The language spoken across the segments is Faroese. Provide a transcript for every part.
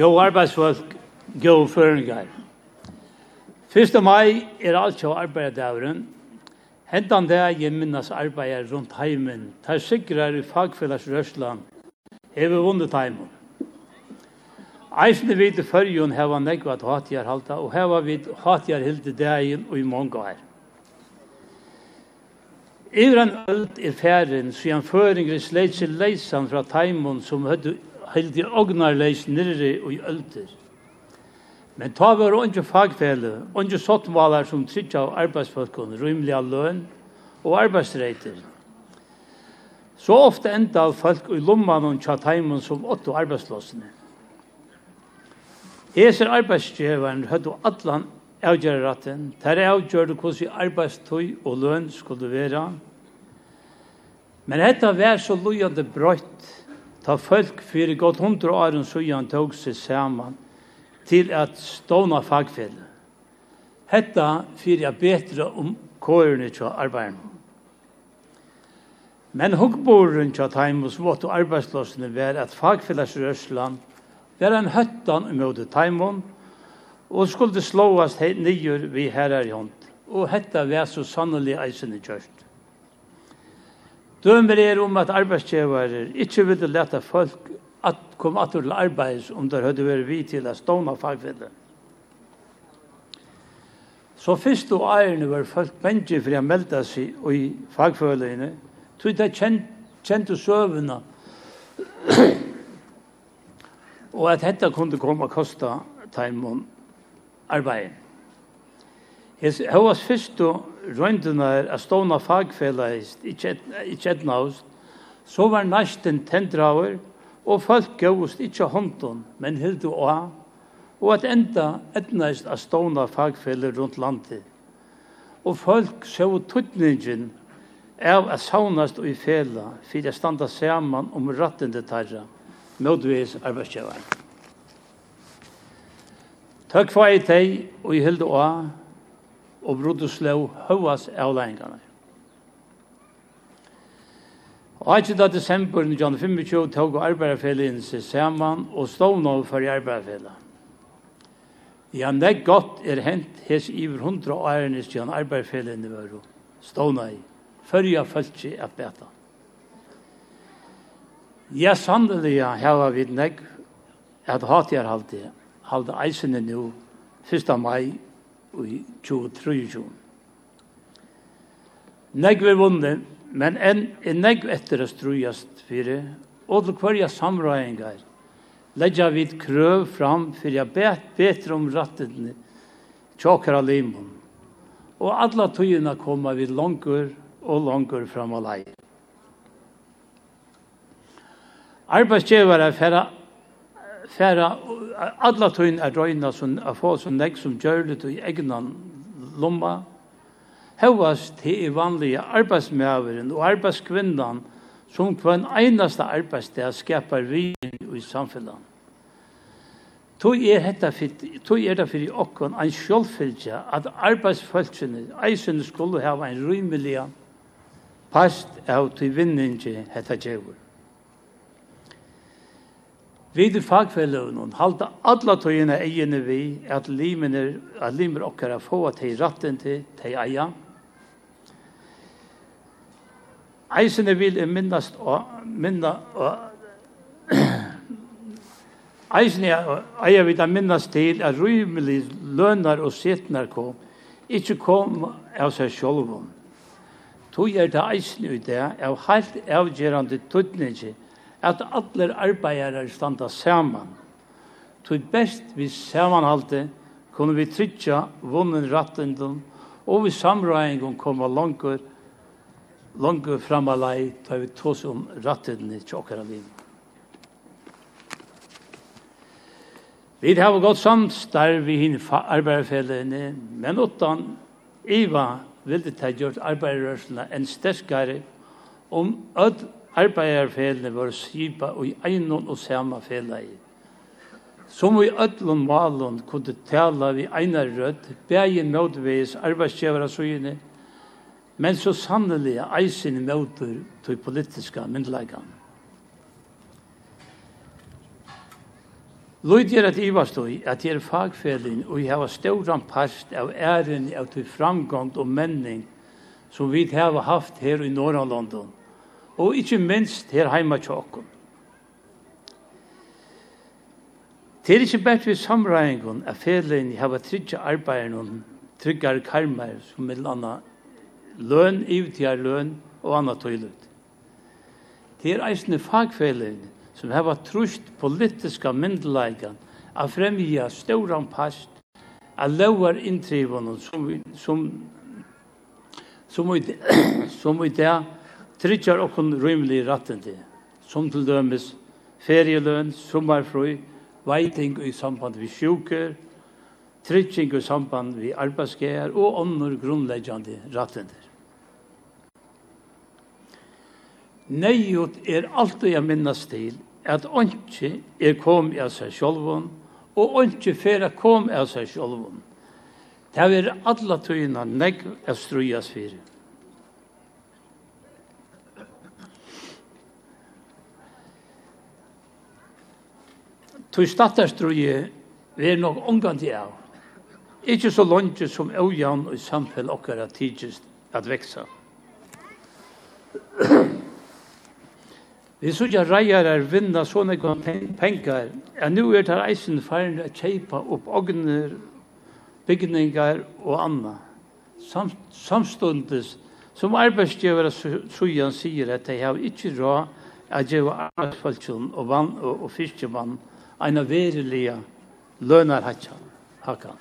god arbeidsfolk, god føringar. 1. mai er alt jo arbeidavren. Hentan dag jeg minnes arbeider rundt heimen, Ta sikrar i fagfellas Røsland, hever vunnet heimen. Eisne vid i fyrjun heva negvat hatjar halta, og heva vid hatjar hildi dagen og i monga her. Ivran öld er færen, så han føringer sleit seg leisan fra taimon som høttu helt i ognarleis nirri og i ølter. Men ta var ondje fagfele, ondje sottmalar som trykker av arbeidsfolkon, rymlig av løn og arbeidsreiter. Så ofte enda av folk i lomman og tjatheimen som åtto arbeidslåsene. Eser arbeidsgjøveren høyde allan avgjøreratten, der avgjørte hvordan arbeidstøy og løn skulle være. Men dette var så løyende brøtt Ta folk fyrir godt hundra åren sujan tog seg saman til at ståna fagfelle. Hetta fyrir jeg betra om kårene til arbeidene. Men hukkboren tja taimus vått og arbeidslåsene var at fagfellesrørslan var en høttan umøte taimun og skulle slåast hei nyur vi herrar i hånd. Og hetta var så sannelig eisende kjørst. Dømer er om at arbeidsgjevarer ikke ville lete folk at kom at til arbeids om det hadde vært vi til å stående fagfelle. Så først og eierne var folk bensje for å melde seg i fagfølgene, tog de kjente søvnene og at dette kunne komme og koste timen arbeidet. Hes høyas først og røyndene er at stående fagfellet i Kjednaust, så var næsten tendraver, og folk gavust ikkje hånden, men hildu å, og at enda etnast at stående fagfellet rundt landet. Og folk så tuttningin av at saunast og i fela, for at standa saman om rattende tarra, mødvis arbeidskjøvaren. Takk for ei teg, og i hildu å, og brudde slå høvas av leiningene. Og 18. desember 1925 tog arbeiderfellene seg sammen og stod nå for arbeiderfellene. Ja, nek godt er hent hes iver hundra årenes til han arbeidsfellene var stående i. før jeg følte seg at beta. Ja, sannelig ja, her var vi nek at hatt jeg halte, halte eisene nå, 1. mai i 2023. Negg vi vunnen, men enn er negg etter å strujast fire, og til hverja samrøyengar, leggja et krøv fram fyrir jeg bet betre om rattene av limon, og alla tøyina koma vi langur og langur fram alai. Arbeidsgjevare færa færa alla tøyn er røyna som er få som nek som gjør det i egnan lomma. Hevas til i vanlige arbeidsmøveren og arbeidskvinnan som på en einaste arbeidssted skapar vi i samfunnet. Tog er hetta fit, tog er det fyrir okkon ein sjálvfylgja at arbeidsfólkene eisen skulle hava ein rymeliga past av til vinningi hetta djevur. Vi i og halda alla tøyene egene vi at limer, at limer okkara få at de ratten til de eia. Eisene vil jeg minnast og minna og Eisene eier vi da minnast til at rymelig lønar og setnar kom, ikkje kom av seg sjolvom. Tog er det eisene ut det av heilt avgjerande tøtningi, at alle arbeidere standa saman. Tog best vi samanhalte kunne vi trytja vunnen rattendum og vi samrøyingun koma langur av framalai ta vi tås om rattendum i tjokkara liv. Vi har gått samstarv i hinn arbeiderfellene, men utan Iva ville ta gjort arbeiderrørsla en sterskare om öd Arbeiderfelene var og i einon og sama felegi. Som vi öllum malun kunne tala vi einar rødt, bægin møtveis arbeidsgjevara søyene, men så sannelig eisen i møter til politiska myndelagan. Lloyd gjør at Ivarstøy at er fagfelin og jeg har stauran past av æren av til framgånd og menning som vi har haft her i Norrlandon og ikkje minst her heima til okkom. Det er ikkje bært við samræðingun at fedlein hava tryggja arbeideren tryggar karmar som mill anna løn, ivtigar løn og anna tøylut. Det er eisne fagfedlein som hava trust politiska myndelægan a fremja stauran past a lauar inntrivunum som, som, som, som, som, som, som, som, som, som, tryggjar okkun rymlig rattindi, som til dømes ferieløn, sommerfrøy, veiting i samband vi sjuker, trygging i samband vi arbeidsgeier og andre grunnleggjande rattindi. Neiot er alt jeg minnes til at åndsje er kom av seg sjolvun, og åndsje fera kom av seg sjolvun. Det er alle tøyene negg er strujas fyrir. Tog stattarstruje vi er nok omgant i av. Ikke så langt som øvjan og samfel okkara tidsist at veksa. Vi sutja reiarar vinna sånne pengar, ja, nu er tar eisen faren at kjeipa opp ogner, bygningar og anna. Sam, samstundes som arbeidsgiver sujan sier at de har ikke råd at gjeva arbeidsfaltsjon og vann og, og fiskevann en verilige hakan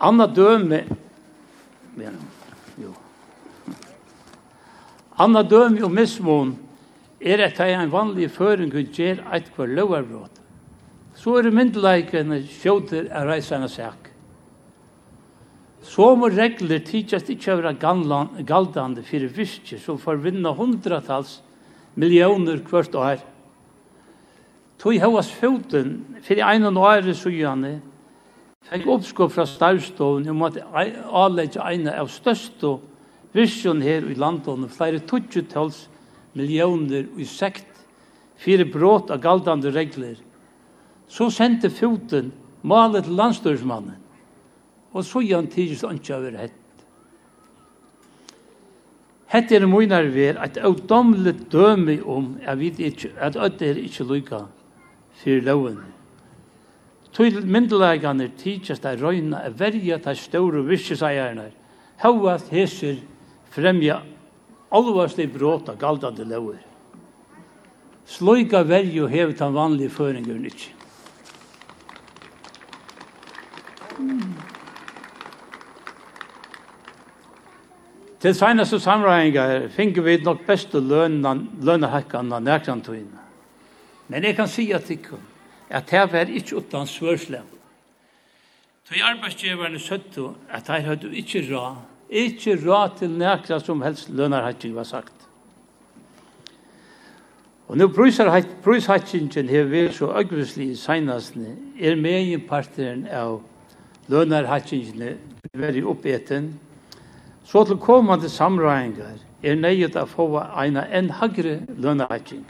Anna døme ja, jo. Anna døme og mismån er at det er en vanlig føring kun gjør et hver lovarbrot. Så er det myndelækene skjøter av reisende sak. Som regler tidsast ikke være galdande for virkje som forvinner hundratals millioner hvert år. Tog hevas foten fyrir ein og nøyre sujane, fikk oppskåp fra starvstoven om at avlegge eina av største virkjon her i landet, flere tutsjutals millioner i sekt, fyrir brot av galdande regler. Så sendte foten malet til landstørsmannen, og sujan tidligst ikke over hett. Hette er munar ver at audomlet dømi om at vi ikke, at ødde er ikke lykka fyrir loven. Tøyl myndelægane tidsast a røyna a verja ta stóru virkeseierne, hauast hesir fremja alvarste bråta galdande lover. Sløyka verju hevet han vanlige føringeren ikke. Mm. Til senaste samræðingar finner vi nok bestu av nærkantøyene. Men jeg kan si at ikke, at det er ikke utan svørslev. Tøy arbeidsgiverne søttu at de hadde ikke råd, ikke råd til nærkra som helst lønarhekking var sagt. Og nå prøyshatsingen har vært så øyvislig i seinasne, er med i meginparteren av lønarhatsingene veldig oppeten, Så til kommande samræðingar er nøyet að fóa eina enn hagri lønahætting.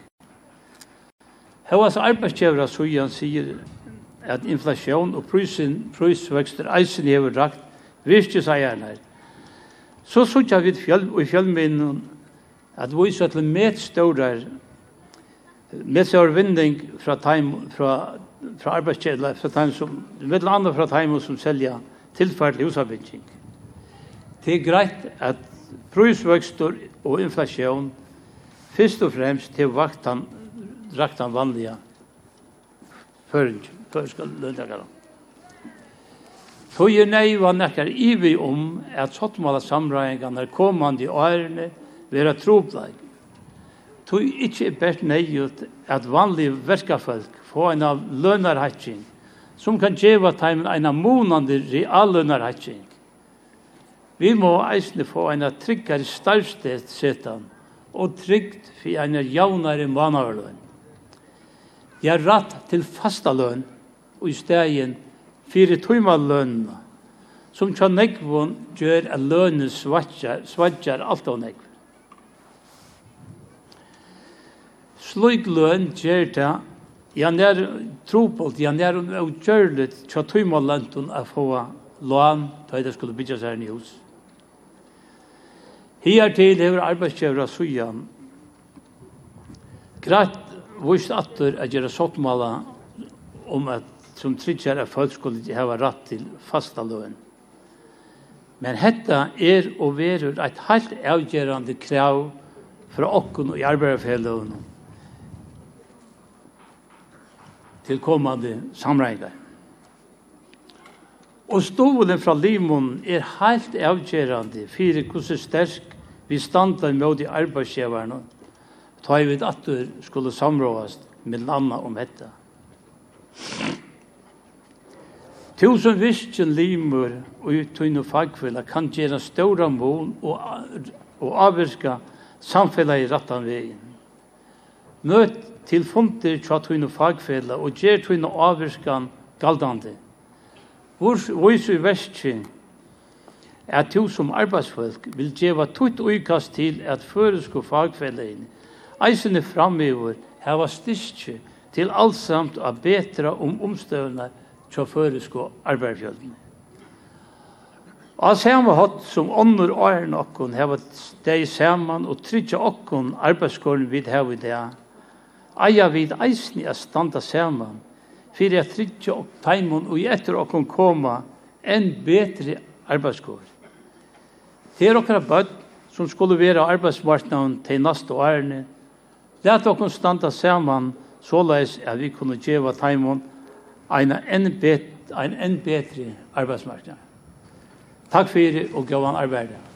Hevas arbeidsgjevra sujan sier at inflasjon og prysin, prysvekster eisen hefur rakt virkeseierne. Så sutja vi fjell, og i fjellminnen at vi så til medstårar medstårar vinding fra time, fra, fra arbeidsgjevra, fra time som, med andre fra time som selja tilfært husavbygging. Det er greit at prisvøkstur og inflasjon fyrst og fremst til vaktan raktan vanliga førska løntakara. Tøy er nei var nekkar ivi om at sottmala samræðingarna komandi årene vera trobleik. Tøy ikkje er best nei at vanlig verskafolk få en av lønarhatsin som kan djeva taimen en av monande reallønarhatsin Vi må eisne få en tryggare starvstet setan og tryggt for en javnare manarløn. Jeg har rett til fasta løn og i stegen fire tøymaløn som tja nekvun gjør at lønnen svatjar, alt av nekvon. Sluik løn gjør det Jan er trupult, jan er utgjørlet tja tøymaløntun a få lån da det skulle bytja seg en hus. Her til hever arbeidsgjevra sujan greit vist atter at gjøre sottmala om at som tryggjere at folk skulle hava rett til fasta løn. Men hetta er og verur eit heilt avgjerande krav fra okkun og i arbeidsfelløn til kommande samreigar. Og stolen fra limon er helt avgjerande fyrir hvordan sterk vi standa med de arbeidsgjeverne ta i vidt at du skulle samråast med landa om dette. Tusen visken limur og tunne fagfella kan gjøre ståra mål og, og avvirka samfella i rattan vegin. Møt til funder tja tunne fagfella og gjør og avvirskan galdande. Vurs i vestkin er du som arbeidsfolk vil djeva tutt uikast til at føresko fagfellegin eisene framöver hava styrke til allsamt å betra om omstøvna tja føresko arbeidsfjölden. Og samme hatt som ånder åren okkon hava steg saman og tryggja okkon arbeidskåren vid hava i det. Eia vid eisne a standa saman fyrir at tryggja opp teimun og etter okkom koma enn betri arbeidskår. Her okkara bøtt som skulle vera arbeidsmarknaden til neste årene, let okkom standa saman såleis at vi kunne djeva teimun ein enn betri, en enn betri arbeidsmarknad. Takk fyrir og gavan arbeidere.